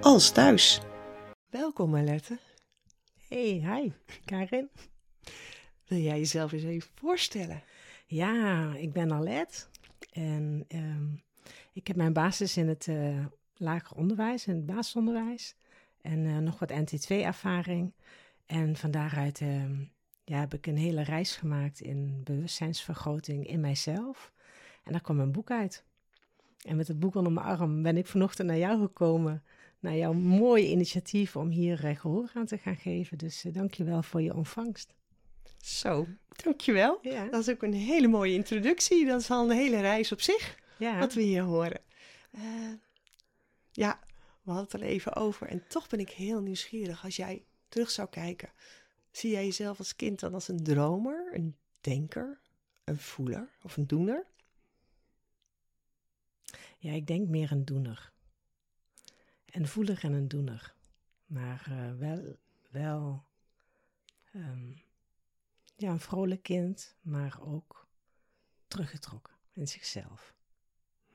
als thuis. Welkom Marlette. Hey, hi, Karin. Wil jij jezelf eens even voorstellen? Ja, ik ben Alet en ehm, ik heb mijn basis in het uh, lager onderwijs, in het basisonderwijs en uh, nog wat NT2-ervaring. En van daaruit ehm, ja, heb ik een hele reis gemaakt in bewustzijnsvergroting in mijzelf. En daar kwam een boek uit. En met het boek onder mijn arm ben ik vanochtend naar jou gekomen. Naar jouw mooie initiatief om hier uh, gehoor aan te gaan geven. Dus uh, dank je wel voor je ontvangst. Zo, dankjewel. Ja. Dat is ook een hele mooie introductie. Dat is al een hele reis op zich, ja. wat we hier horen. Uh, ja, we hadden het er even over. En toch ben ik heel nieuwsgierig als jij terug zou kijken. Zie jij jezelf als kind dan als een dromer, een denker, een voeler of een doener? Ja, ik denk meer een doener. Een voeler en een doener. Maar uh, wel, wel um, ja, een vrolijk kind, maar ook teruggetrokken in zichzelf.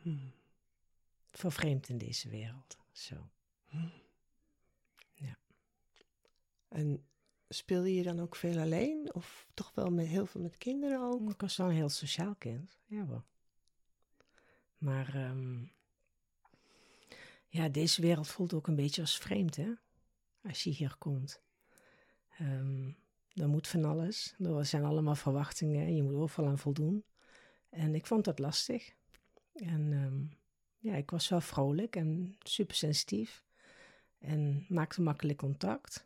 Hmm. Vervreemd in deze wereld. Zo. Hmm. Ja. En speelde je dan ook veel alleen? Of toch wel met heel veel met kinderen ook? Ik was wel een heel sociaal kind, ja wel. Maar um, ja, deze wereld voelt ook een beetje als vreemd, hè? Als je hier komt. Um, er moet van alles. Er zijn allemaal verwachtingen. Je moet overal aan voldoen. En ik vond dat lastig. En um, ja, ik was wel vrolijk en super sensitief. En maakte makkelijk contact.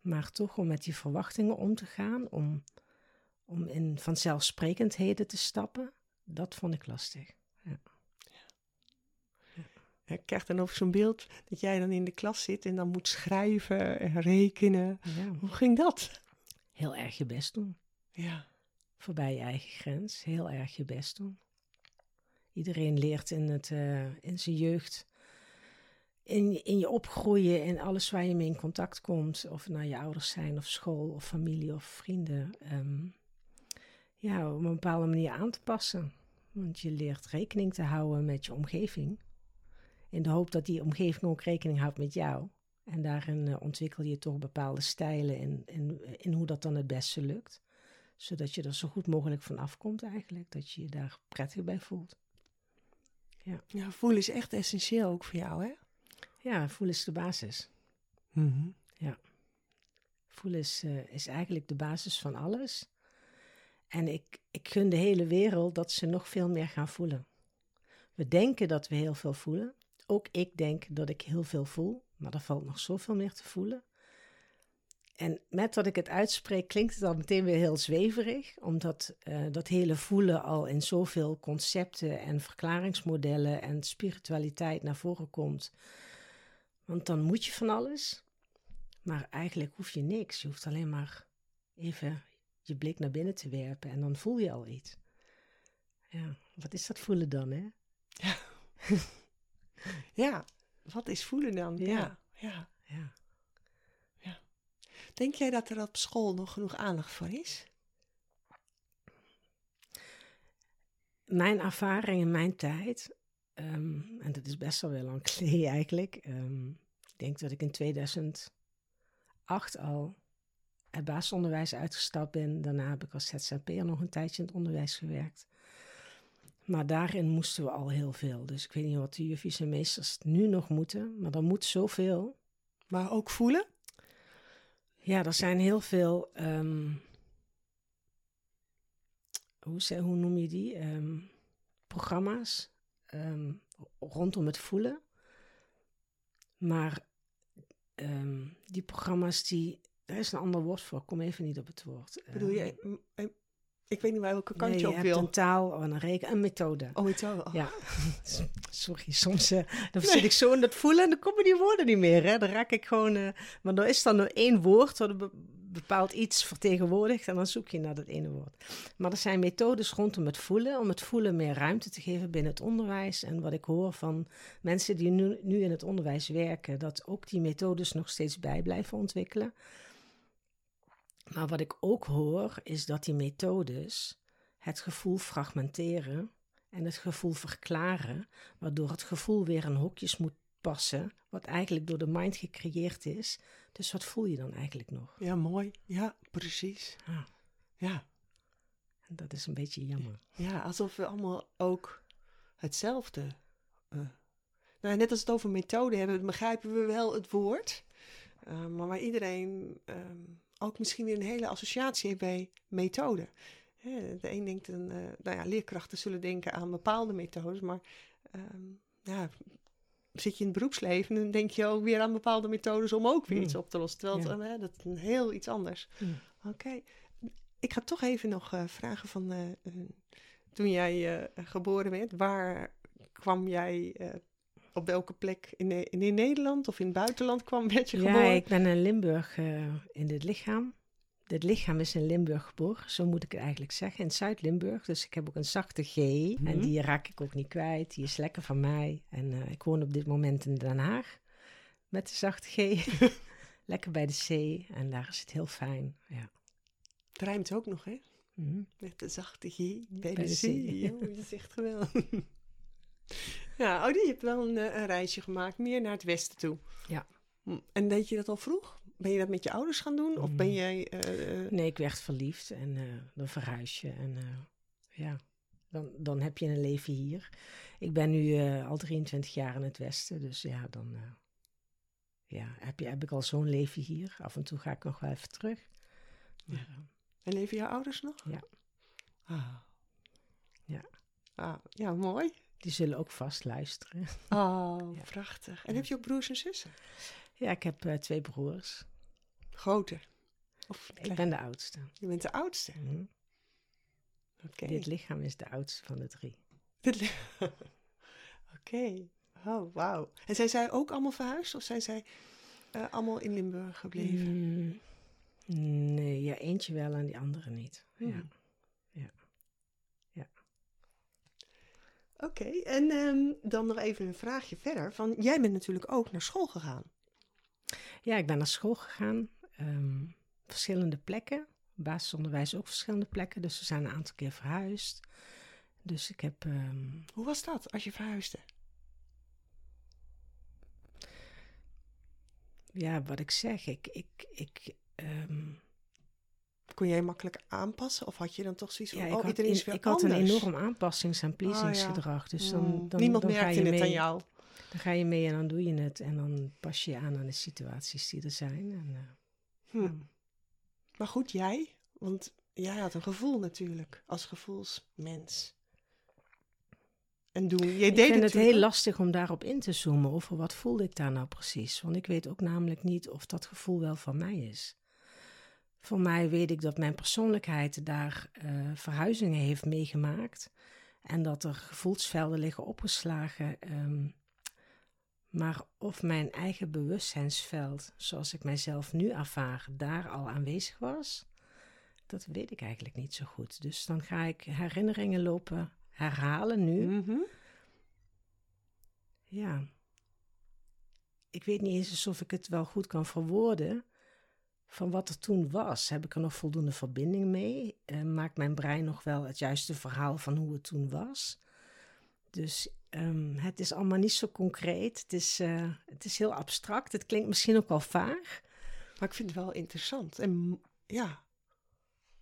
Maar toch om met die verwachtingen om te gaan, om, om in vanzelfsprekendheden te stappen, dat vond ik lastig. Ja. Ik krijg dan ook zo'n beeld dat jij dan in de klas zit en dan moet schrijven en rekenen. Ja. Hoe ging dat? Heel erg je best doen. Ja. Voorbij je eigen grens, heel erg je best doen. Iedereen leert in, het, uh, in zijn jeugd in, in je opgroeien en alles waar je mee in contact komt, of het nou je ouders zijn, of school, of familie, of vrienden, um, ja, op een bepaalde manier aan te passen. Want je leert rekening te houden met je omgeving, in de hoop dat die omgeving ook rekening houdt met jou. En daarin uh, ontwikkel je toch bepaalde stijlen in, in, in hoe dat dan het beste lukt. Zodat je er zo goed mogelijk van afkomt eigenlijk, dat je je daar prettig bij voelt. Ja, ja voelen is echt essentieel ook voor jou, hè? Ja, voelen is de basis. Mm Ja. Voelen is, uh, is eigenlijk de basis van alles. En ik, ik gun de hele wereld dat ze nog veel meer gaan voelen. We denken dat we heel veel voelen. Ook ik denk dat ik heel veel voel, maar er valt nog zoveel meer te voelen. En met dat ik het uitspreek, klinkt het al meteen weer heel zweverig, omdat uh, dat hele voelen al in zoveel concepten en verklaringsmodellen en spiritualiteit naar voren komt. Want dan moet je van alles. Maar eigenlijk hoef je niks. Je hoeft alleen maar even je blik naar binnen te werpen en dan voel je al iets. Ja, wat is dat voelen dan, hè? Ja. ja, wat is voelen dan? Ja. ja. Ja. ja. Denk jij dat er op school nog genoeg aandacht voor is? Mijn ervaring in mijn tijd Ehm, en dat is best wel wel lang geleden eigenlijk. Um, ik denk dat ik in 2008 al het basisonderwijs uitgestapt ben. Daarna heb ik als ZZP'er nog een tijdje in het onderwijs gewerkt. Maar daarin moesten we al heel veel. Dus ik weet niet wat de juffies en meesters nu nog moeten. Maar er moet zoveel. Maar ook voelen? Ja, er zijn heel veel... Um, hoe, hoe noem je die? programma's um, rondom het voelen. Maar die programma's, die, daar is een ander woord voor. Ik kom even niet op het woord. Bedoel je, ehm, Ik weet niet waar welke kant Nee, je je op hebt wil. een taal, een reken, een methode. Oh, zo. Oh. Ja, sorry, soms eh, dan zit ik zo in dat voelen en dan komen die woorden niet meer. Hè? Dan raak ik gewoon, eh, maar er is dan nur één woord wat een be- bepaald iets vertegenwoordigt en dan zoek je naar dat ene woord. Maar er zijn methodes rondom het voelen, om het voelen meer ruimte te geven binnen het onderwijs. En wat ik hoor van mensen die nu, nu in het onderwijs werken, dat ook die methodes nog steeds bij blijven ontwikkelen. Maar wat ik ook hoor, is dat die methodes het gevoel fragmenteren en het gevoel verklaren, waardoor het gevoel weer in hokjes moet passen, wat eigenlijk door de mind gecreëerd is. Dus wat voel je dan eigenlijk nog? Ja, mooi. Ja, precies. Ah, Ja. en dat is een beetje jammer. ja, alsof we allemaal ook hetzelfde. eh, nou, net als het over methode hebben, begrijpen we wel het woord. Eh, maar waar iedereen ehm, ook misschien weer een hele associatie heeft bij methode. De een denkt, een, eh, nou ja, leerkrachten zullen denken aan bepaalde methodes, maar ehm, ja, zit je in het beroepsleven, dan denk je ook weer aan bepaalde methodes om ook weer Hmm. iets op te lossen. Terwijl het, eh, dat is een heel iets anders. Hmm. Oké. Ik ga toch even nog eh, vragen van eh, toen jij geboren werd, waar kwam jij, op welke plek in, in Nederland of in het buitenland kwam, werd je Ja, geboren? ik ben in Limburg eh, in dit lichaam. Dit lichaam is in Limburg geboren, zo moet ik het eigenlijk zeggen, in Zuid-Limburg. Dus ik heb ook een zachte G en Mhm. die raak ik ook niet kwijt. Die is lekker van mij. En eh, ik woon op dit moment in Den Haag met de zachte G. lekker bij de zee en daar is het heel fijn. Ja. Het rijmt ook nog, hè? Mhm. Met de zachte G bij, Bij de de zee. zee. Oh, is echt geweldig. ja, oh, je hebt wel een, eh, een reisje gemaakt, meer naar het westen toe. Ja. Hm, En deed je dat al vroeg? Ben je dat met je ouders gaan doen? Of ben Mm. jij... eh, eh, Nee, ik werd verliefd en eh, dan verhuis je. En ja, dan, dan heb je een leven hier. Ik ben nu al 23 jaar in het Westen, dus ja, dan ja, heb, je, heb ik al zo'n leven hier. Af en toe ga ik nog wel even terug. Maar, eh, En leven jouw ouders nog? Ja. Ah. Ja. Ah, ja, mooi. Die zullen ook vast luisteren. Oh, Ja. prachtig. En heb je ook broers en zussen? Ja, ik heb eh, twee broers. Grote? Of Ik ben de oudste. Je bent de oudste? Oké. Dit lichaam is de oudste van de drie. Oké. Oh, wauw. En zijn zij ook allemaal verhuisd? Of zijn zij eh, allemaal in Limburg gebleven? Mm, nee, ja, eentje wel en die andere niet. Ja. Oké, en ehm, dan nog even een vraagje verder. Van, jij bent natuurlijk ook naar school gegaan. Ja, ik ben naar school gegaan. ehm, verschillende plekken. Basisonderwijs ook verschillende plekken. Dus we zijn een aantal keer verhuisd. Dus ik heb... ehm, Hoe was dat als je verhuisde? ja, wat ik zeg. Ik... ik, ik Kon jij makkelijk aanpassen? Of had je dan toch zoiets van, ja, ik oh, had, iedereen is in- weer ik had een anders? enorm aanpassings- en pleasingsgedrag. Dus dan, Hmm, dan, Niemand dan ga merkte je het mee, aan jou. Dan ga je mee en dan doe je het. En dan pas je je aan aan de situaties die er zijn. En, eh, Hm. Maar goed, jij? Want jij had een gevoel natuurlijk, als gevoelsmens. En doen. Jij Ik deed vind het heel lastig om daarop in te zoomen. Over wat voelde ik daar nou precies? Want ik weet ook namelijk niet of dat gevoel wel van mij is. Voor mij weet ik dat mijn persoonlijkheid daar eh, verhuizingen heeft meegemaakt. En dat er gevoelsvelden liggen opgeslagen. ehm, maar of mijn eigen bewustzijnsveld, zoals ik mijzelf nu ervaar, daar al aanwezig was, dat weet ik eigenlijk niet zo goed. Dus dan ga ik herinneringen lopen herhalen nu. Mhm. Ja. Ik weet niet eens alsof ik het wel goed kan verwoorden. Van wat er toen was. Heb ik er nog voldoende verbinding mee? Eh, maakt mijn brein nog wel het juiste verhaal van hoe het toen was? Dus ehm, het is allemaal niet zo concreet. Het is, eh, het is heel abstract. Het klinkt misschien ook wel vaag. Maar ik vind het wel interessant. En ja,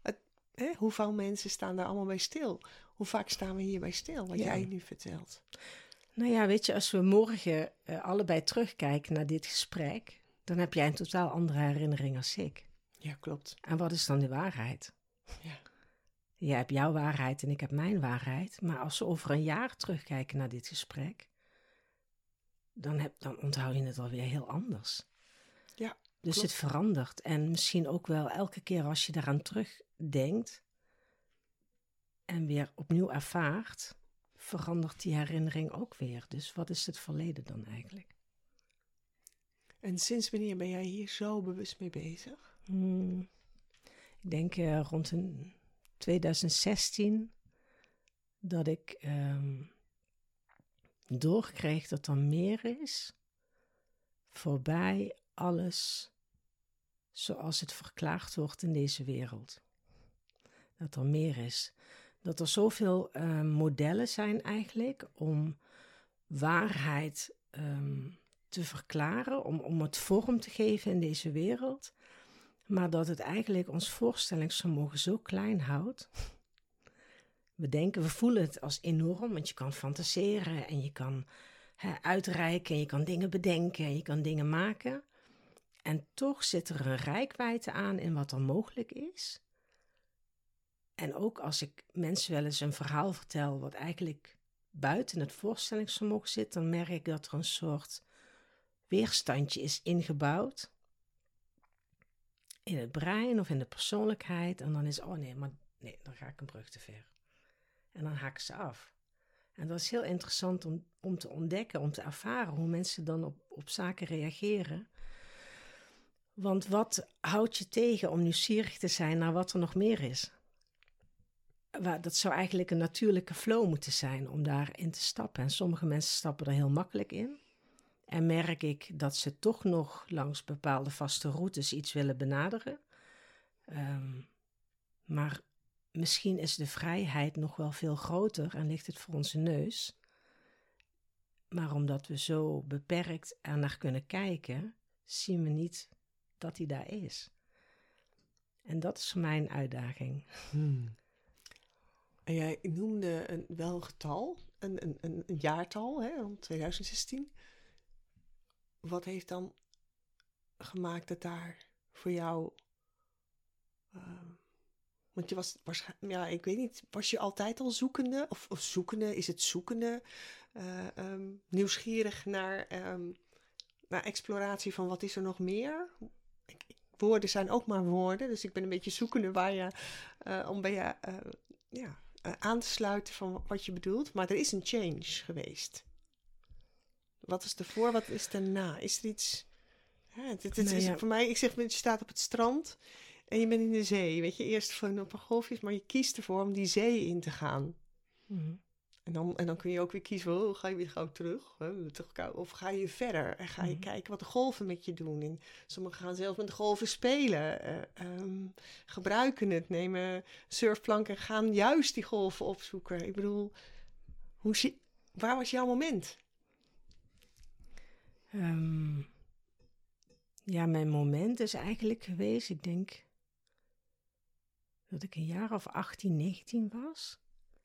het, hè, hoeveel mensen staan daar allemaal bij stil? Hoe vaak staan we hierbij stil, wat Ja. jij nu vertelt? Nou ja, weet je, als we morgen eh, allebei terugkijken naar dit gesprek, dan heb jij een totaal andere herinnering als ik. Ja, klopt. En wat is dan de waarheid? Ja. Jij hebt jouw waarheid en ik heb mijn waarheid. Maar als we over een jaar terugkijken naar dit gesprek, dan, heb, dan onthoud je het alweer heel anders. Ja, Dus klopt. het verandert. En misschien ook wel elke keer als je daaraan terugdenkt, en weer opnieuw ervaart, verandert die herinnering ook weer. Dus wat is het verleden dan eigenlijk? En sinds wanneer ben jij hier zo bewust mee bezig? Hmm, ik denk uh, rond 2016 dat ik um, doorkreeg dat er meer is voorbij alles zoals het verklaard wordt in deze wereld. Dat er meer is. Dat er zoveel uh, modellen zijn eigenlijk om waarheid um, te verklaren, om, om het vorm te geven in deze wereld. Maar dat het eigenlijk ons voorstellingsvermogen zo klein houdt. We denken, we voelen het als enorm, want je kan fantaseren en je kan uitreiken en je kan dingen bedenken en je kan dingen maken. En toch zit er een rijkwijde aan in wat er mogelijk is. En ook als ik mensen wel eens een verhaal vertel wat eigenlijk buiten het voorstellingsvermogen zit, dan merk ik dat er een soort weerstandje is ingebouwd in het brein of in de persoonlijkheid. En dan is, oh nee, maar nee, dan ga ik een brug te ver. En dan haak ik ze af. En dat is heel interessant om, om te ontdekken, om te ervaren hoe mensen dan op, op zaken reageren. Want wat houdt je tegen om nieuwsgierig te zijn naar wat er nog meer is? Dat zou eigenlijk een natuurlijke flow moeten zijn om daarin te stappen. En sommige mensen stappen er heel makkelijk in. En merk ik dat ze toch nog langs bepaalde vaste routes iets willen benaderen. Um, maar misschien is de vrijheid nog wel veel groter en ligt het voor onze neus. Maar omdat we zo beperkt er naar kunnen kijken, zien we niet dat hij daar is. En dat is mijn uitdaging. Hmm. En jij noemde een, wel een getal, een, een, een, jaartal, hè, rond 2016 wat heeft dan gemaakt dat daar voor jou. Uh, want je was waarschijnlijk, ja, ik weet niet, was je altijd al zoekende? Of, zoekende, is het zoekende? Uh, um, nieuwsgierig naar, um, naar exploratie van wat is er nog meer? Woorden zijn ook maar woorden, dus ik ben een beetje zoekende waar je, uh, om bij je uh, ja, aan te sluiten van wat je bedoelt. Maar er is een change geweest. Wat is ervoor, wat is erna? Is er iets... Ja, het, is voor mij, ik zeg, je staat op het strand en je bent in de zee. Weet je, eerst van op een golfjes, maar je kiest ervoor om die zee in te gaan. Mhm. En, dan, en dan kun je ook weer kiezen, oh, ga je weer gauw terug? Of ga je verder en ga je mhm. kijken wat de golven met je doen. En sommigen gaan zelf met de golven spelen, uh, um, gebruiken het, nemen surfplanken en gaan juist die golven opzoeken. Ik bedoel, hoe, waar was jouw moment? Um, ja, mijn moment is eigenlijk geweest, ik denk dat ik een jaar of 18, 19 was.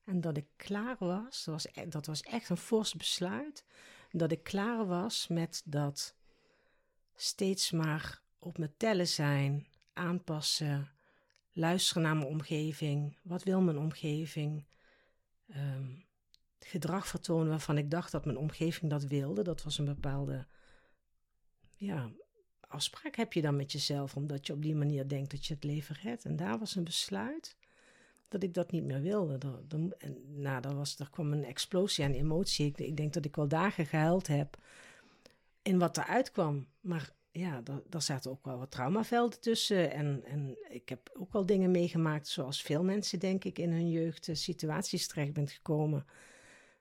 En dat ik klaar was, dat was, e-, dat was echt een fors besluit, dat ik klaar was met dat steeds maar op mijn tellen zijn, aanpassen, luisteren naar mijn omgeving. Wat wil mijn omgeving? Um, gedrag vertonen waarvan ik dacht dat mijn omgeving dat wilde. Dat was een bepaalde ja, afspraak heb je dan met jezelf, omdat je op die manier denkt dat je het leven redt. En daar was een besluit dat ik dat niet meer wilde. en, nou, er, was, er kwam een explosie aan emotie. Ik, ik denk dat ik wel dagen gehuild heb in wat eruit kwam. Maar ja, daar, zaten ook wel wat traumavelden tussen. En, en ik heb ook wel dingen meegemaakt, zoals veel mensen, denk ik, in hun jeugd situaties terecht bent gekomen.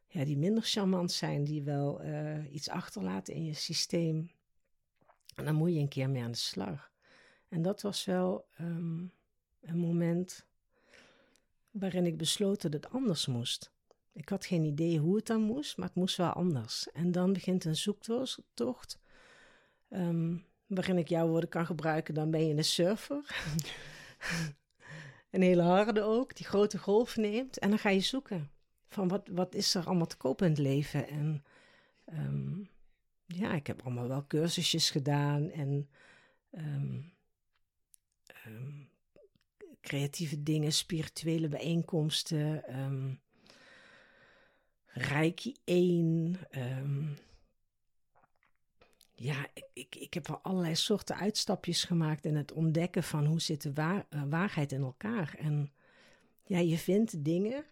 Ja, die minder charmant zijn, die wel uh, iets achterlaten in je systeem. En dan moet je een keer mee aan de slag. En dat was wel um, een moment waarin ik besloot dat het anders moest. Ik had geen idee hoe het dan moest, maar het moest wel anders. En dan begint een zoektocht um, waarin ik jouw woorden kan gebruiken. Dan ben je een surfer. een hele harde ook, die grote golf neemt. En dan ga je zoeken van wat, wat is er allemaal te kopen in het leven. En um, ja, ik heb allemaal wel cursusjes gedaan en um, um, creatieve dingen, spirituele bijeenkomsten, um, Reiki 1. ja, ik, ik, ik heb wel allerlei soorten uitstapjes gemaakt in het ontdekken van hoe zit de uh, waarheid in elkaar. En ja, je vindt dingen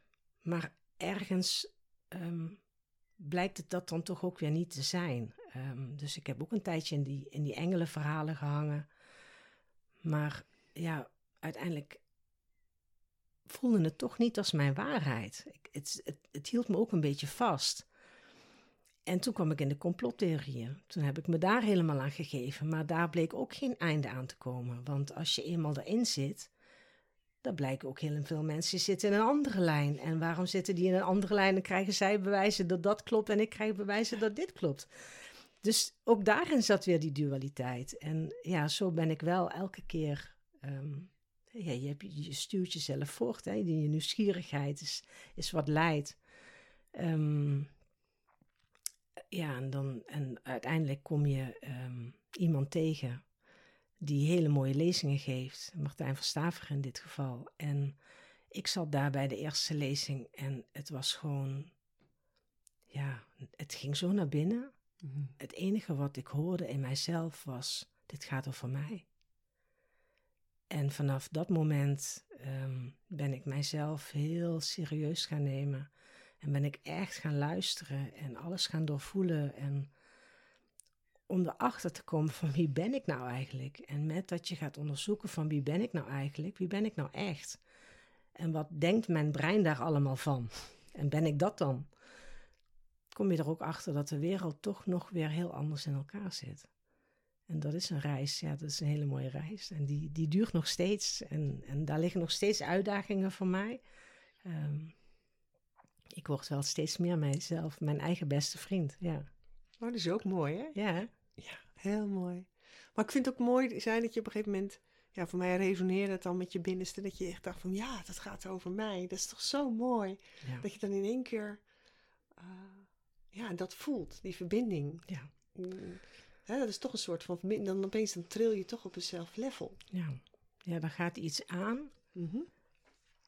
maar ergens ehm, blijkt het dat dan toch ook weer niet te zijn. Ehm, dus ik heb ook een tijdje in die, in die engelenverhalen gehangen. Maar ja, uiteindelijk voelde het toch niet als mijn waarheid. Ik, het, het, het hield me ook een beetje vast. En toen kwam ik in de complottheorieën. Toen heb ik me daar helemaal aan gegeven. Maar daar bleek ook geen einde aan te komen. Want als je eenmaal erin zit, dan blijken ook heel veel mensen zitten in een andere lijn. En waarom zitten die in een andere lijn? Dan krijgen zij bewijzen dat dat klopt en ik krijg bewijzen dat dit klopt. Dus ook daarin zat weer die dualiteit. En ja, zo ben ik wel elke keer. Ehm, ja, je, hebt, je stuurt jezelf voort. Hè? Je nieuwsgierigheid is, is wat leidt. Ehm, ja, en, dan, en uiteindelijk kom je ehm, iemand tegen die hele mooie lezingen geeft. Martijn Verstaver in dit geval. En ik zat daar bij de eerste lezing en het was gewoon, ja, het ging zo naar binnen. Mhm. Het enige wat ik hoorde in mijzelf was, dit gaat over mij. En vanaf dat moment ehm, ben ik mijzelf heel serieus gaan nemen. En ben ik echt gaan luisteren en alles gaan doorvoelen. En om erachter te komen van wie ben ik nou eigenlijk? En met dat je gaat onderzoeken van wie ben ik nou eigenlijk? Wie ben ik nou echt? En wat denkt mijn brein daar allemaal van? En ben ik dat dan? Kom je er ook achter dat de wereld toch nog weer heel anders in elkaar zit. En dat is een reis, ja, dat is een hele mooie reis. En die, die duurt nog steeds. En, en daar liggen nog steeds uitdagingen voor mij. Ehm, ik word wel steeds meer mijzelf, mijn eigen beste vriend, ja. Oh, dat is ook mooi, hè? Ja. Ja, heel mooi. Maar ik vind het ook mooi zijn dat je op een gegeven moment... Ja, voor mij resoneerde het dan met je binnenste. Dat je echt dacht van, ja, dat gaat over mij. Dat is toch zo mooi. Dat je dan in één keer... Uh, ja, dat voelt, die verbinding. Ja. Mm. Dat is toch een soort van verbinding. Dan opeens dan tril je toch op eenzelfde level. Ja. ja, dan gaat iets aan. Mm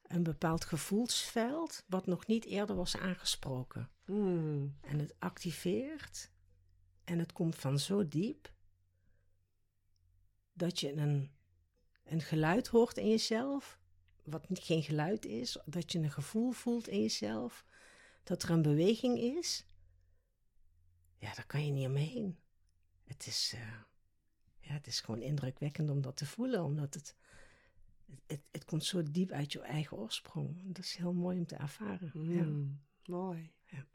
Een bepaald gevoelsveld wat nog niet eerder was aangesproken. Mm. En het activeert. En het komt van zo diep. Dat je een, een geluid hoort in jezelf. Wat geen geluid is. Dat je een gevoel voelt in jezelf. Dat er een beweging is. Ja, daar kan je niet omheen het is, uh, ja, het is gewoon indrukwekkend om dat te voelen, omdat het, het, het, komt zo diep uit je eigen oorsprong. Dat is heel mooi om te ervaren. ja. Mm, mooi. Ja.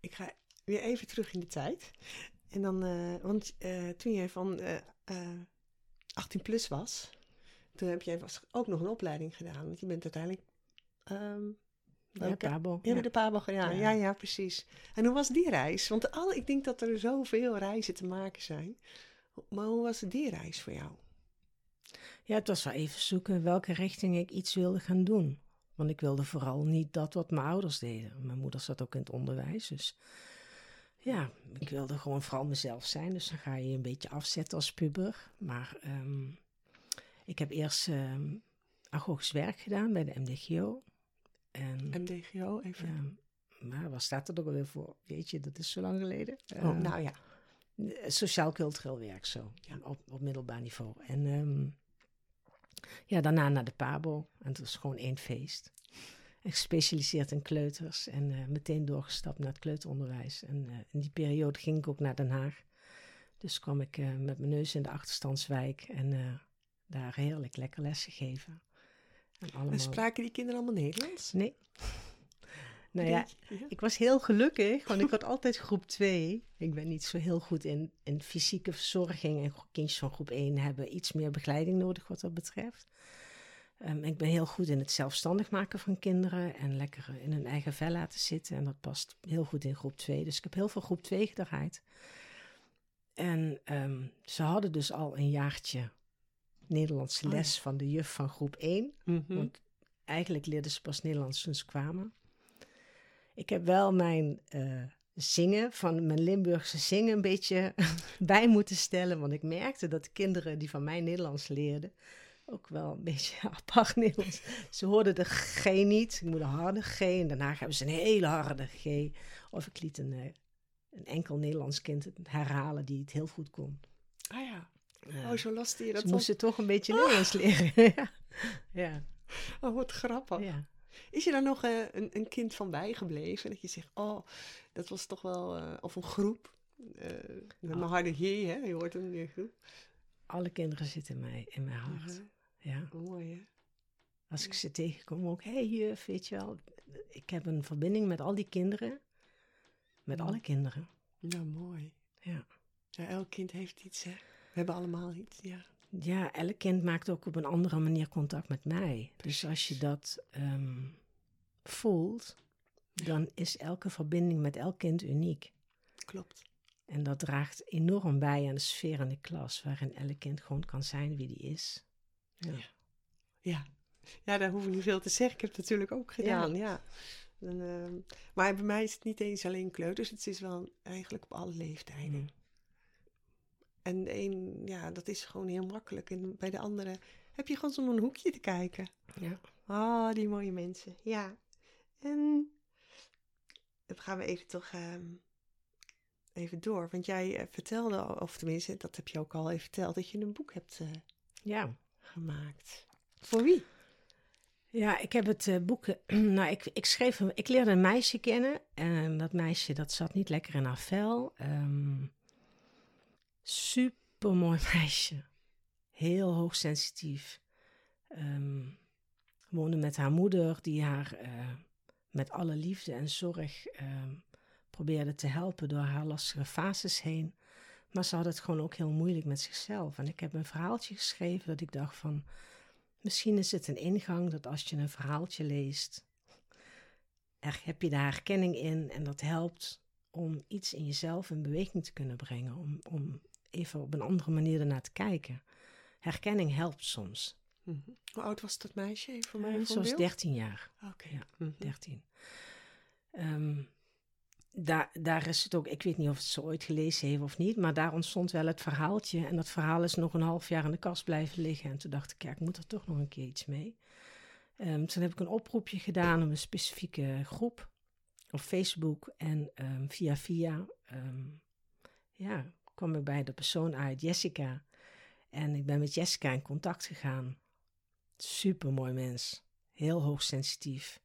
Ik ga weer even terug in de tijd. En dan, uh, want uh, toen jij van 18 plus was, toen heb jij ook nog een opleiding gedaan. Want je bent uiteindelijk um, ja, Pabo. Ja, de Pabo gedaan. Ja. ja, precies. En hoe was die reis? Want al, ik denk dat er zoveel reizen te maken zijn. Maar hoe was die reis voor jou? Ja, het was wel even zoeken welke richting ik iets wilde gaan doen. Want ik wilde vooral niet dat wat mijn ouders deden. Mijn moeder zat ook in het onderwijs, dus ja, ik wilde gewoon vooral mezelf zijn. Dus dan ga je je een beetje afzetten als puber. Maar um, ik heb eerst um, agogisch werk gedaan bij de MDGO. En, MDGO, even. Ja, maar wat staat er ook alweer voor? Weet je, dat is zo lang geleden. Oh, uh, nou ja. Sociaal-cultureel werk zo, ja. op, op middelbaar niveau. En um, ja, daarna naar de PABO. En het was gewoon één feest. En gespecialiseerd in kleuters en uh, meteen doorgestapt naar het kleuteronderwijs. En uh, in die periode ging ik ook naar Den Haag. Dus kwam ik met mijn neus in de achterstandswijk en daar heerlijk lekker lessen geven. En, allemaal... en spraken die kinderen allemaal Nederlands? Nee. Nou ja, ik was heel gelukkig, want ik had altijd groep 2. Ik ben niet zo heel goed in, in fysieke verzorging. En kindjes van groep 1 hebben iets meer begeleiding nodig wat dat betreft. Um, ik ben heel goed in het zelfstandig maken van kinderen en lekker in hun eigen vel laten zitten. En dat past heel goed in groep 2. Dus ik heb heel veel groep 2 gedraaid. En um, ze hadden dus al een jaartje Nederlandse les van de juf van groep 1. Mm -hmm. Want eigenlijk leerden ze pas Nederlands toen ze kwamen. Ik heb wel mijn uh, zingen, van mijn Limburgse zingen, een beetje bij moeten stellen. Want ik merkte dat de kinderen die van mij Nederlands leerden, ook wel een beetje apart Nederlands. Ze hoorden de G niet. Ik moet een harde G. En daarna hebben ze een hele harde G. Of ik liet een, uh, een enkel Nederlands kind herhalen die het heel goed kon. Ah ja. Oh, zo je dat Ze moesten toch een beetje Nederlands leren. ja. ja. Oh, wat grappig. Ja. Is er dan nog uh, een, een, kind van bijgebleven? Dat je zegt, oh, dat was toch wel... Uh, of een groep. Uh, met mijn harde G, hè? Je hoort hem groep. Alle kinderen zitten in, mij, in mijn hart. -huh. Ja. Mooi, hè? Als ik ze tegenkom, ook, hé hey, juf, weet je wel. Ik heb een verbinding met al die kinderen. Met alle kinderen. Ja, mooi. Ja. ja. Elk kind heeft iets, hè? We hebben allemaal iets, ja. Ja, elk kind maakt ook op een andere manier contact met mij. Dus als je dat um, voelt, dan is elke verbinding met elk kind uniek. Klopt. En dat draagt enorm bij aan de sfeer in de klas, waarin elk kind gewoon kan zijn wie die is. Ja. Ja, ja. ja daar hoef ik niet veel te zeggen. Ik heb het natuurlijk ook gedaan, ja. ja. En, uh, maar bij mij is het niet eens alleen kleuters, het is wel eigenlijk op alle leeftijden. Mm. En de een, ja, dat is gewoon heel makkelijk. En bij de andere heb je gewoon zo'n hoekje te kijken. Ja. Oh, die mooie mensen. Ja. En dan gaan we even toch um, even door. Want jij uh, vertelde, of tenminste, dat heb je ook al even verteld, dat je een boek hebt uh, ja. gemaakt. Voor wie? Ja, ik heb het uh, boek. nou, ik, ik schreef. Ik leerde een meisje kennen. En dat meisje dat zat niet lekker in haar vel. Um, super mooi meisje. Heel hoogsensitief. Um, woonde met haar moeder, die haar uh, met alle liefde en zorg uh, probeerde te helpen door haar lastige fases heen. Maar ze had het gewoon ook heel moeilijk met zichzelf. En ik heb een verhaaltje geschreven dat ik dacht van... Misschien is het een ingang dat als je een verhaaltje leest... Er heb je daar herkenning in en dat helpt om iets in jezelf in beweging te kunnen brengen. Om, om even op een andere manier ernaar te kijken. Herkenning helpt soms. Mm -hmm. Hoe oud was dat meisje? Even voor mij Ze was 13 jaar. Oké. Okay. Ja, mm -hmm. 13. Um, daar, daar is het ook, ik weet niet of het ze ooit gelezen heeft of niet, maar daar ontstond wel het verhaaltje. En dat verhaal is nog een half jaar in de kast blijven liggen. En toen dacht ik, ja, ik moet er toch nog een keer iets mee. Um, toen heb ik een oproepje gedaan om een specifieke groep op Facebook. En um, via via, um, ja, kwam ik bij de persoon uit, Jessica. En ik ben met Jessica in contact gegaan. Super mooi mens. Heel hoogsensitief.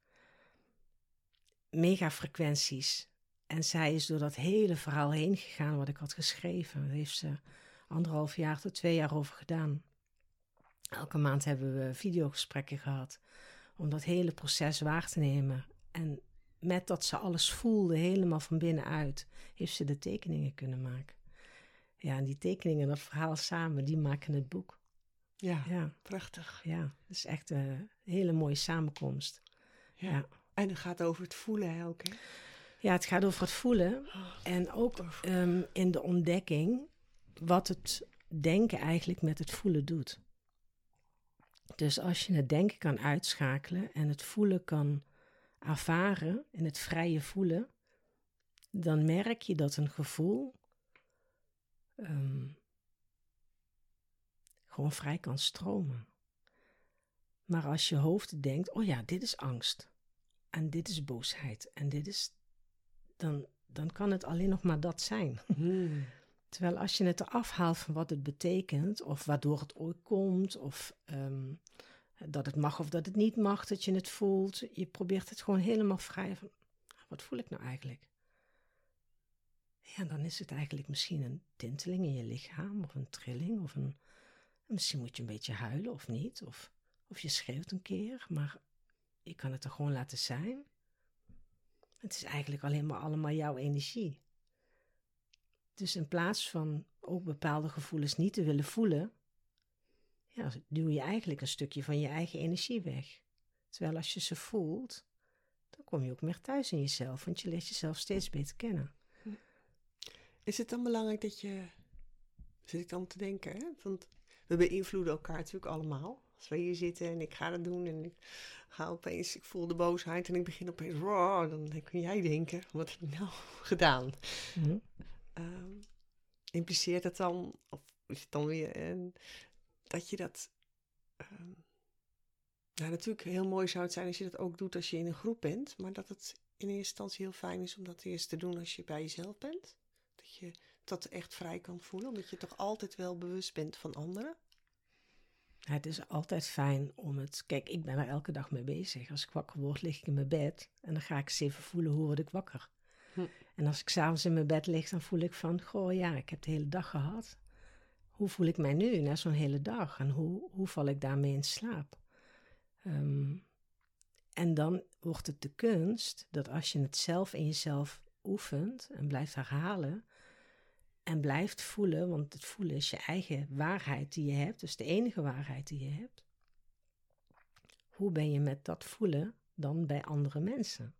Mega frequenties. En zij is door dat hele verhaal heen gegaan wat ik had geschreven. Daar heeft ze anderhalf jaar tot twee jaar over gedaan. Elke maand hebben we videogesprekken gehad om dat hele proces waar te nemen. En met dat ze alles voelde, helemaal van binnenuit, heeft ze de tekeningen kunnen maken. Ja, en die tekeningen en dat verhaal samen, die maken het boek. Ja, ja. prachtig. Ja, het is echt een hele mooie samenkomst. Ja. ja. En het gaat over het voelen ook, hè? Ja, het gaat over het voelen. Oh, en ook um, in de ontdekking wat het denken eigenlijk met het voelen doet. Dus als je het denken kan uitschakelen en het voelen kan ervaren en het vrije voelen, dan merk je dat een gevoel um, gewoon vrij kan stromen. Maar als je hoofd denkt, oh ja, dit is angst. En dit is boosheid. En dit is. Dan, dan kan het alleen nog maar dat zijn. Hmm. Terwijl als je het eraf haalt van wat het betekent, of waardoor het ooit komt, of um, dat het mag of dat het niet mag, dat je het voelt. Je probeert het gewoon helemaal vrij van, wat voel ik nou eigenlijk? Ja, dan is het eigenlijk misschien een tinteling in je lichaam, of een trilling, of een... Misschien moet je een beetje huilen of niet, of, of je schreeuwt een keer, maar je kan het er gewoon laten zijn. Het is eigenlijk alleen maar allemaal jouw energie. Dus in plaats van ook bepaalde gevoelens niet te willen voelen, ja, duw je eigenlijk een stukje van je eigen energie weg. Terwijl als je ze voelt, dan kom je ook meer thuis in jezelf, want je leert jezelf steeds beter kennen. Is het dan belangrijk dat je, zit ik dan te denken, hè? want we beïnvloeden elkaar natuurlijk allemaal. Als we hier zitten en ik ga dat doen en ik ga opeens, ik voel de boosheid en ik begin opeens, wow, dan kun jij denken, wat heb ik nou gedaan? Mm -hmm. um, impliceert het dan, of is het dan weer, en, dat je dat, um, nou natuurlijk heel mooi zou het zijn als je dat ook doet als je in een groep bent, maar dat het in eerste instantie heel fijn is om dat eerst te doen als je bij jezelf bent? Dat je dat echt vrij kan voelen, omdat je toch altijd wel bewust bent van anderen? Het is altijd fijn om het. Kijk, ik ben er elke dag mee bezig. Als ik wakker word, lig ik in mijn bed en dan ga ik eens even voelen hoe word ik wakker. Hm. En als ik s'avonds in mijn bed lig, dan voel ik van, goh ja, ik heb de hele dag gehad. Hoe voel ik mij nu na zo'n hele dag en hoe, hoe val ik daarmee in slaap? Ehm, en dan wordt het de kunst dat als je het zelf in jezelf oefent en blijft herhalen en blijft voelen, want het voelen is je eigen waarheid die je hebt, dus de enige waarheid die je hebt. Hoe ben je met dat voelen dan bij andere mensen?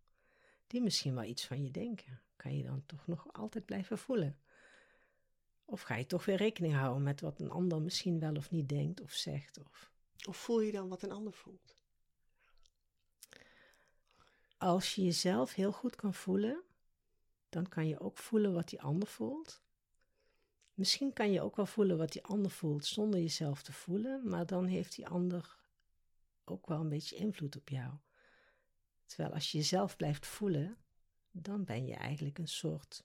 Die misschien wel iets van je denken. Kan je dan toch nog altijd blijven voelen? Of ga je toch weer rekening houden met wat een ander misschien wel of niet denkt of zegt? Of, of voel je dan wat een ander voelt? Als je jezelf heel goed kan voelen, dan kan je ook voelen wat die ander voelt. Misschien kan je ook wel voelen wat die ander voelt zonder jezelf te voelen, maar dan heeft die ander ook wel een beetje invloed op jou. Terwijl als je jezelf blijft voelen, dan ben je eigenlijk een soort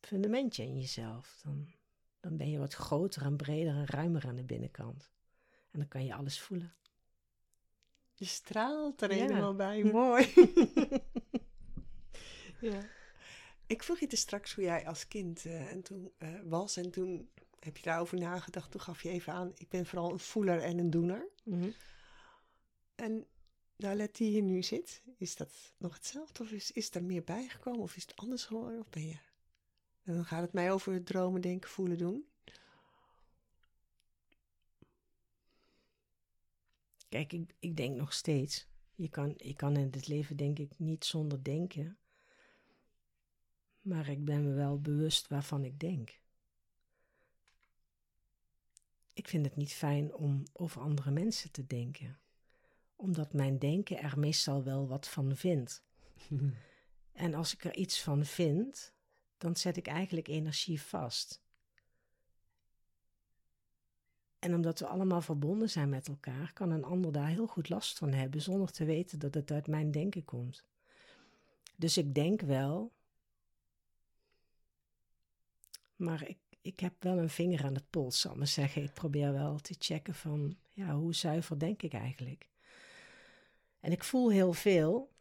fundamentje in jezelf. Dan, dan ben je wat groter en breder en ruimer aan de binnenkant. En dan kan je alles voelen. Je straalt er helemaal bij. Mooi. ja. Ik vroeg je te straks hoe jij als kind uh, en toen, uh, was en toen heb je daarover nagedacht. Toen gaf je even aan, ik ben vooral een voeler en een doener. Mm -hmm. En nou, die hier nu zit, is dat nog hetzelfde? Of is, is er meer bijgekomen? Of is het anders geworden? Of ben je... En dan gaat het mij over dromen, denken, voelen, doen. Kijk, ik, ik denk nog steeds. Je kan, je kan in het leven denk ik niet zonder denken. Maar ik ben me wel bewust waarvan ik denk. Ik vind het niet fijn om over andere mensen te denken, omdat mijn denken er meestal wel wat van vindt. en als ik er iets van vind, dan zet ik eigenlijk energie vast. En omdat we allemaal verbonden zijn met elkaar, kan een ander daar heel goed last van hebben zonder te weten dat het uit mijn denken komt. Dus ik denk wel, maar ik, ik heb wel een vinger aan het pols, zal ik maar zeggen. Ik probeer wel te checken van, ja, hoe zuiver denk ik eigenlijk? En ik voel heel veel.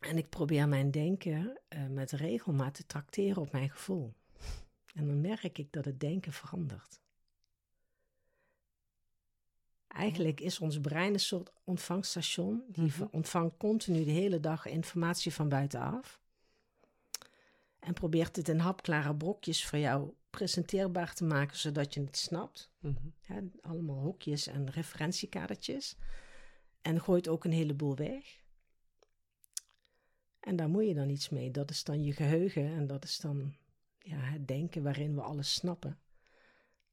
En ik probeer mijn denken uh, met regelmaat te tracteren op mijn gevoel. En dan merk ik dat het denken verandert. Eigenlijk is ons brein een soort ontvangststation. Die -hmm. ontvangt continu de hele dag informatie van buitenaf. En probeert het in hapklare brokjes voor jou presenteerbaar te maken, zodat je het snapt. Mm allemaal hokjes en referentiekadertjes. En gooit ook een heleboel weg. En daar moet je dan iets mee. Dat is dan je geheugen en dat is dan ja, het denken waarin we alles snappen.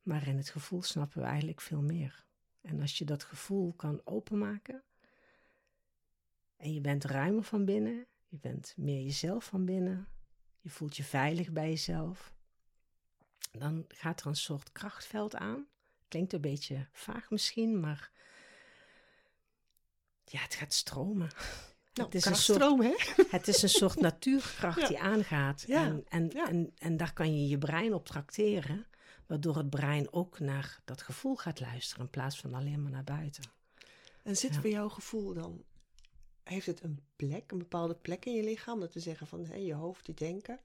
Maar in het gevoel snappen we eigenlijk veel meer. En als je dat gevoel kan openmaken en je bent ruimer van binnen, je bent meer jezelf van binnen, je voelt je veilig bij jezelf, dan gaat er een soort krachtveld aan. Klinkt een beetje vaag misschien, maar ja, het gaat stromen. Nou, het, is een soort, stromen, hè? het is een soort natuurkracht die aangaat. Ja. En, en, en, en daar kan je je brein op tracteren, waardoor het brein ook naar dat gevoel gaat luisteren in plaats van alleen maar naar buiten. En zit voor jouw gevoel dan, heeft het een plek, een bepaalde plek in je lichaam? Dat te zeggen van je hoofd, je denken,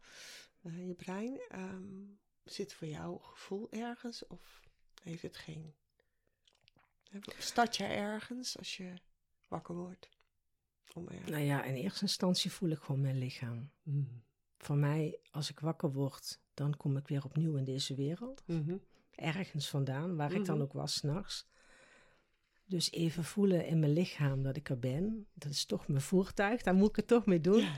uh, je brein. Um, zit voor jou gevoel ergens of heeft het geen? Start je ergens als je wakker wordt? Om Nou ja, in eerste instantie voel ik gewoon mijn lichaam. Mm. Voor mij, als ik wakker word, dan kom ik weer opnieuw in deze wereld. Mm-hmm. Ergens vandaan, waar ik dan mhm. ook was s'nachts. Dus even voelen in mijn lichaam dat ik er ben. Dat is toch mijn voertuig, daar moet ik het toch mee doen.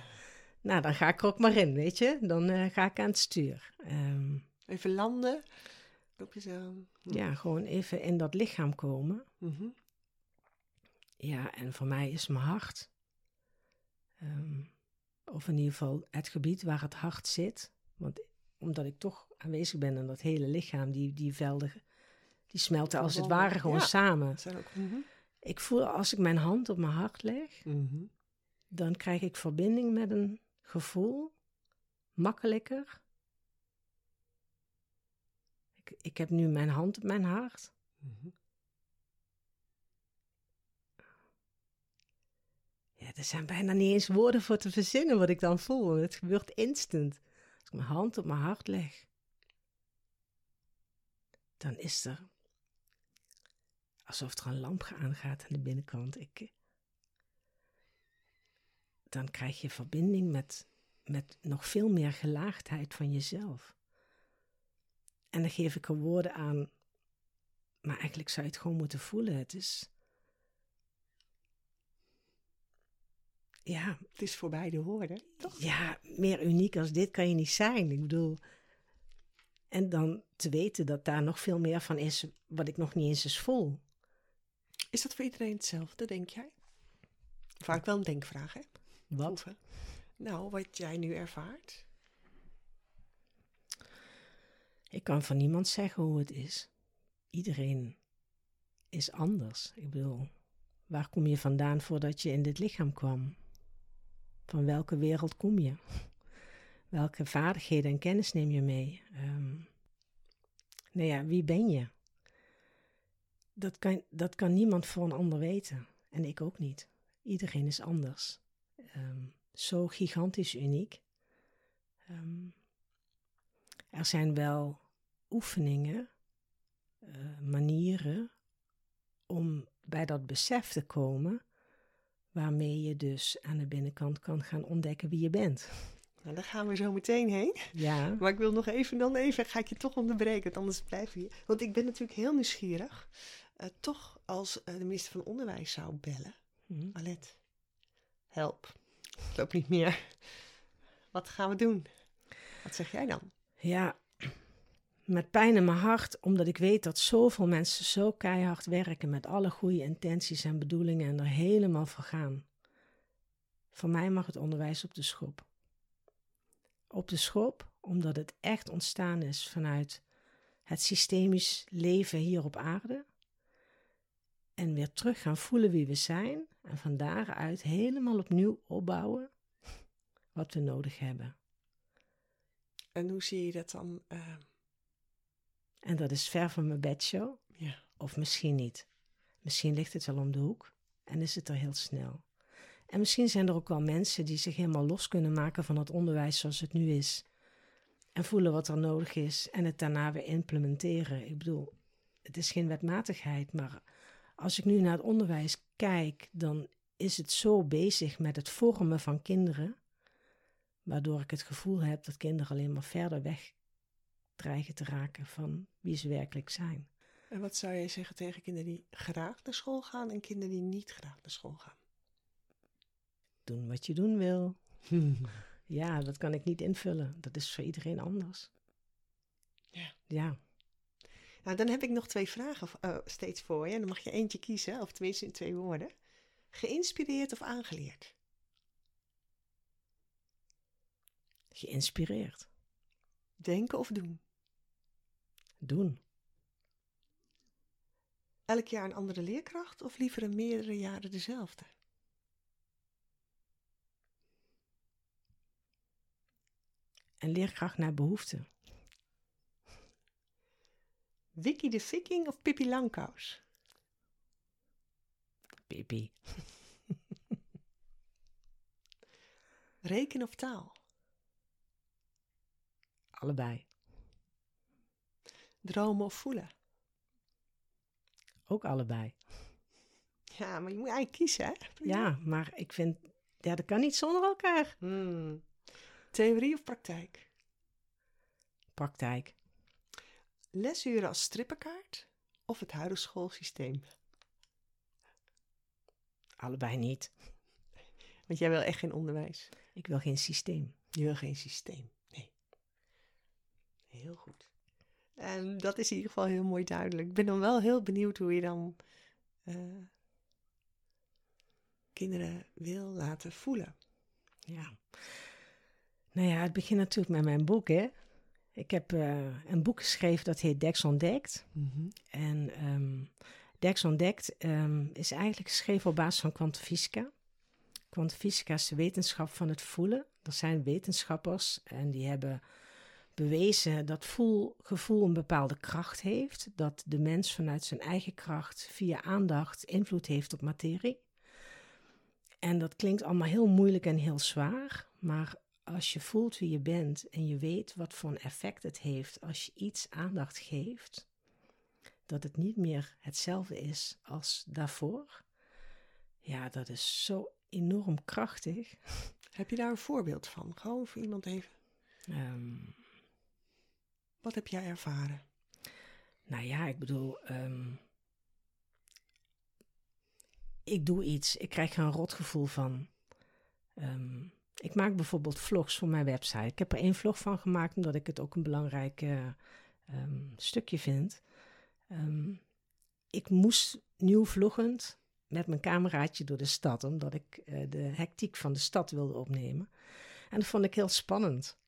Nou, dan ga ik er ook maar in, weet je. Dan uh, ga ik aan het stuur. Um, even landen. Op jezelf. Ja, gewoon even in dat lichaam komen. Mm-hmm. Ja, en voor mij is mijn hart, um, of in ieder geval het gebied waar het hart zit, want omdat ik toch aanwezig ben in dat hele lichaam, die, die velden, die smelten als het ware gewoon samen. Ook. Ik voel als ik mijn hand op mijn hart leg, dan krijg ik verbinding met een gevoel. Makkelijker. Ik, ik heb nu mijn hand op mijn hart. Ja, er zijn bijna niet eens woorden voor te verzinnen wat ik dan voel. Het gebeurt instant. Als ik mijn hand op mijn hart leg, dan is er alsof er een lamp aangaat aan de binnenkant. Ik, dan krijg je verbinding met, met nog veel meer gelaagdheid van jezelf. En dan geef ik er woorden aan, maar eigenlijk zou je het gewoon moeten voelen. Het is. Ja. Het is voorbij de woorden, toch? Ja, meer uniek als dit kan je niet zijn. Ik bedoel. En dan te weten dat daar nog veel meer van is, wat ik nog niet eens eens voel. Is dat voor iedereen hetzelfde, denk jij? Vaak wel een denkvraag, hè? Wat? Nou, wat jij nu ervaart. Ik kan van niemand zeggen hoe het is. Iedereen is anders. Ik bedoel, waar kom je vandaan voordat je in dit lichaam kwam? Van welke wereld kom je? Welke vaardigheden en kennis neem je mee? Um, nou ja, wie ben je? Dat kan, dat kan niemand voor een ander weten. En ik ook niet. Iedereen is anders. Ehm, zo gigantisch uniek. Ehm, er zijn wel oefeningen, uh, manieren om bij dat besef te komen, waarmee je dus aan de binnenkant kan gaan ontdekken wie je bent. Nou, daar gaan we zo meteen heen. Ja. Maar ik wil nog even, dan even, ga ik je toch onderbreken, want anders blijf je. Want ik ben natuurlijk heel nieuwsgierig. Uh, toch als uh, de minister van Onderwijs zou bellen. Mm Alet, help. Het loopt niet meer. Wat gaan we doen? Wat zeg jij dan? Ja, met pijn in mijn hart, omdat ik weet dat zoveel mensen zo keihard werken met alle goede intenties en bedoelingen en er helemaal voor gaan. Voor mij mag het onderwijs op de schop. Op de schop, omdat het echt ontstaan is vanuit het systemisch leven hier op aarde. En weer terug gaan voelen wie we zijn en van daaruit helemaal opnieuw opbouwen wat we nodig hebben. En hoe zie je dat dan? Uh... En dat is ver van mijn bedshow. Ja. Of misschien niet. Misschien ligt het wel om de hoek en is het er heel snel. En misschien zijn er ook wel mensen die zich helemaal los kunnen maken van het onderwijs zoals het nu is. En voelen wat er nodig is en het daarna weer implementeren. Ik bedoel, het is geen wetmatigheid, maar als ik nu naar het onderwijs kijk, dan is het zo bezig met het vormen van kinderen, waardoor ik het gevoel heb dat kinderen alleen maar verder weg dreigen te raken van wie ze werkelijk zijn. En wat zou jij zeggen tegen kinderen die graag naar school gaan en kinderen die niet graag naar school gaan? Doen wat je doen wil. ja, dat kan ik niet invullen. Dat is voor iedereen anders. Ja. Ja. Nou, dan heb ik nog twee vragen uh, steeds voor je. Dan mag je eentje kiezen, of tenminste in twee woorden. Geïnspireerd of aangeleerd? Geïnspireerd. Denken of doen? Doen. Elk jaar een andere leerkracht of liever in meerdere jaren dezelfde? Een leerkracht naar behoefte. Wiki de Viking of Pippi Langkous? Pippi. Reken of taal? Allebei. Dromen of voelen? Ook allebei. Ja, maar je moet eigenlijk kiezen, hè? Ja, maar ik vind, ja, dat kan niet zonder elkaar. Hmm. Theorie of praktijk? Praktijk. Lesuren als strippenkaart of het huidige schoolsysteem? Allebei niet. Want jij wil echt geen onderwijs. Ik wil geen systeem. Je wil geen systeem. Nee. Heel goed. En dat is in ieder geval heel mooi duidelijk. Ik ben dan wel heel benieuwd hoe je dan uh, kinderen wil laten voelen. Ja. Nou ja, het begint natuurlijk met mijn boek, hè. Ik heb uh, een boek geschreven dat heet Dex Ontdekt. Mm -hmm. En um, Dex Ontdekt um, is eigenlijk geschreven op basis van kwantumfysica. Kwantumfysica is de wetenschap van het voelen. Er zijn wetenschappers en die hebben bewezen dat voel, gevoel een bepaalde kracht heeft. Dat de mens vanuit zijn eigen kracht via aandacht invloed heeft op materie. En dat klinkt allemaal heel moeilijk en heel zwaar, maar als je voelt wie je bent en je weet wat voor een effect het heeft als je iets aandacht geeft, dat het niet meer hetzelfde is als daarvoor. Ja, dat is zo enorm krachtig. Heb je daar een voorbeeld van? Gewoon voor iemand even. Ehm. wat heb jij ervaren? Nou ja, ik bedoel, ehm, ik doe iets, ik krijg er een rotgevoel van. Ehm, ik maak bijvoorbeeld vlogs voor mijn website. Ik heb er één vlog van gemaakt omdat ik het ook een belangrijk stukje vind. ik moest nieuw vloggend met mijn cameraatje door de stad, omdat ik uh, de hectiek van de stad wilde opnemen. En dat vond ik heel spannend.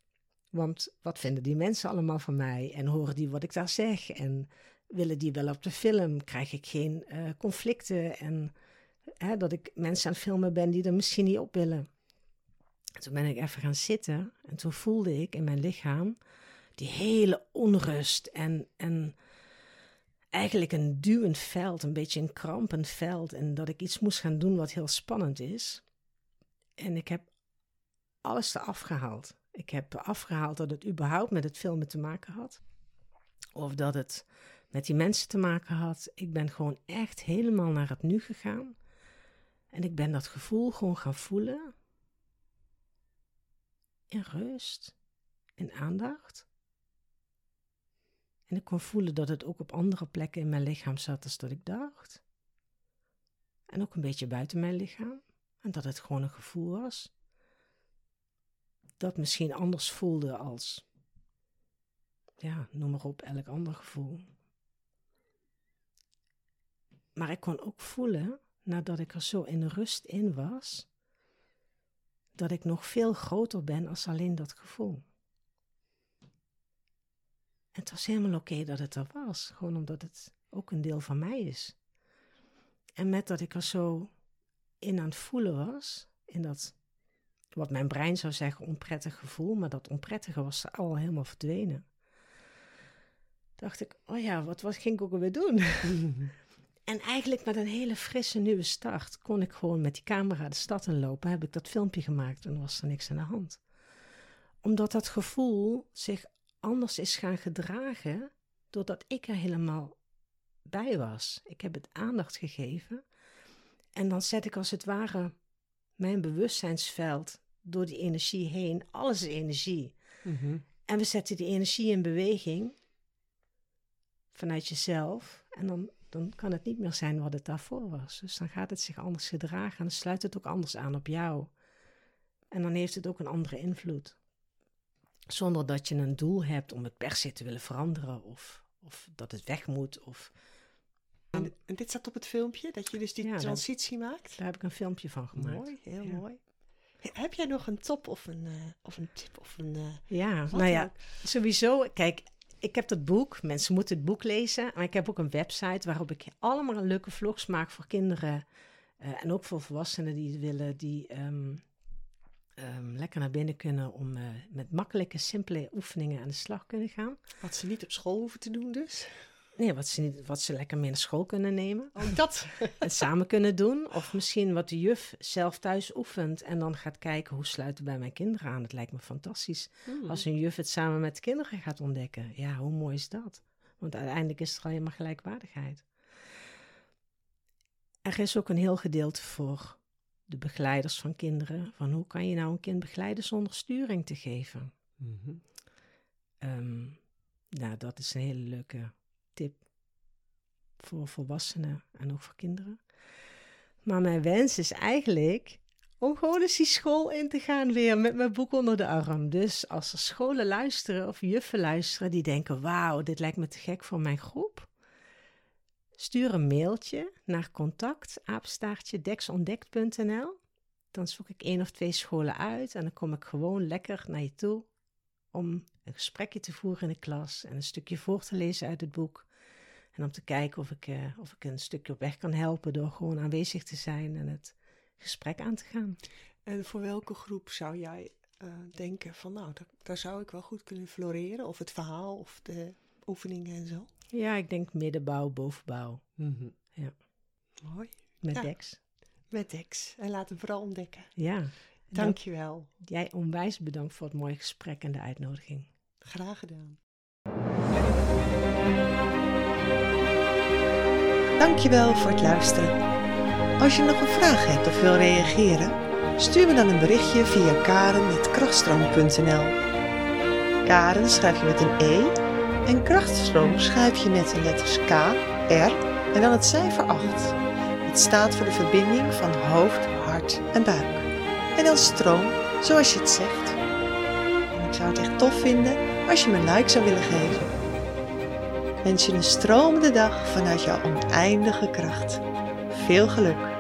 Want wat vinden die mensen allemaal van mij? En horen die wat ik daar zeg? En willen die wel op de film? Krijg ik geen uh, conflicten? En hè, dat ik mensen aan het filmen ben die er misschien niet op willen. Toen ben ik even gaan zitten en toen voelde ik in mijn lichaam die hele onrust en, en eigenlijk een duwend veld, een beetje een krampend veld. En dat ik iets moest gaan doen wat heel spannend is. En ik heb alles eraf gehaald. Ik heb afgehaald dat het überhaupt met het filmen te maken had. Of dat het met die mensen te maken had. Ik ben gewoon echt helemaal naar het nu gegaan. En ik ben dat gevoel gewoon gaan voelen. In rust, in aandacht. En ik kon voelen dat het ook op andere plekken in mijn lichaam zat dan dat ik dacht. En ook een beetje buiten mijn lichaam. En dat het gewoon een gevoel was. Dat misschien anders voelde als, ja, noem maar op, elk ander gevoel. Maar ik kon ook voelen, nadat ik er zo in rust in was, dat ik nog veel groter ben als alleen dat gevoel. En het was helemaal oké dat het er was, gewoon omdat het ook een deel van mij is. En met dat ik er zo in aan het voelen was, in dat, wat mijn brein zou zeggen, onprettig gevoel, maar dat onprettige was al helemaal verdwenen. Dacht ik, oh ja, wat, wat ging ik ook alweer doen? en eigenlijk met een hele frisse nieuwe start kon ik gewoon met die camera de stad in lopen. Heb ik dat filmpje gemaakt en was er niks aan de hand. Omdat dat gevoel zich anders is gaan gedragen doordat ik er helemaal bij was. Ik heb het aandacht gegeven en dan zet ik als het ware mijn bewustzijnsveld door die energie heen. Alles is energie. Mhm. En we zetten die energie in beweging vanuit jezelf en dan, dan kan het niet meer zijn wat het daarvoor was. Dus dan gaat het zich anders gedragen en dan sluit het ook anders aan op jou. En dan heeft het ook een andere invloed. Zonder dat je een doel hebt om het per se te willen veranderen of, of dat het weg moet. Of... En, en dit zat op het filmpje, dat je dus die transitie maakt? Daar heb ik een filmpje van gemaakt. Mooi, heel mooi. Heb jij nog een top of een, uh, of een tip of een... Uh, ja, nou ja, sowieso. Kijk, ik heb dat boek. Mensen moeten het boek lezen. Maar ik heb ook een website waarop ik allemaal leuke vlogs maak voor kinderen. Uh, en ook voor volwassenen die willen, die... Um, um, lekker naar binnen kunnen om uh, met makkelijke, simpele oefeningen aan de slag kunnen gaan. Wat ze niet op school hoeven te doen dus? Nee, wat ze, niet, wat ze lekker mee naar school kunnen nemen. Oh, dat! en samen kunnen doen. Of misschien wat de juf zelf thuis oefent en dan gaat kijken hoe sluiten bij mijn kinderen aan. Het lijkt me fantastisch hmm. als een juf het samen met de kinderen gaat ontdekken. Ja, hoe mooi is dat? Want uiteindelijk is er alleen maar gelijkwaardigheid. Er is ook een heel gedeelte voor de begeleiders van kinderen. Van hoe kan je nou een kind begeleiden zonder sturing te geven? Mm nou, dat is een hele leuke tip voor volwassenen en ook voor kinderen. Maar mijn wens is eigenlijk om gewoon eens die school in te gaan weer met mijn boek onder de arm. Dus als er scholen luisteren of juffen luisteren die denken: wauw, dit lijkt me te gek voor mijn groep. Stuur een mailtje naar contact. Dan zoek ik één of twee scholen uit en dan kom ik gewoon lekker naar je toe om een gesprekje te voeren in de klas en een stukje voor te lezen uit het boek. En om te kijken of ik, uh, of ik een stukje op weg kan helpen door gewoon aanwezig te zijn en het gesprek aan te gaan. En voor welke groep zou jij uh, denken van nou, daar, daar, zou ik wel goed kunnen floreren? Of het verhaal of de oefeningen en zo? Ja, ik denk middenbouw, bovenbouw. Mm -hmm. Ja. Mooi. Met ja. Dex. met Dex. En laat hem vooral ontdekken. Ja. Dankjewel. Jij onwijs bedankt voor het mooie gesprek en de uitnodiging. Graag gedaan. Dankjewel voor het luisteren. Als je nog een vraag hebt of wil reageren, stuur me dan een berichtje via karen.krachtstroom.nl Karen schrijf je met een E en krachtstroom schrijf je met de letters K, R en dan het cijfer 8. Het staat voor de verbinding van hoofd, hart en buik. En dan stroom, zoals je het zegt. En ik zou het echt tof vinden als je me een like zou willen geven. Wens je een stromende dag vanuit jouw oneindige kracht. Veel geluk!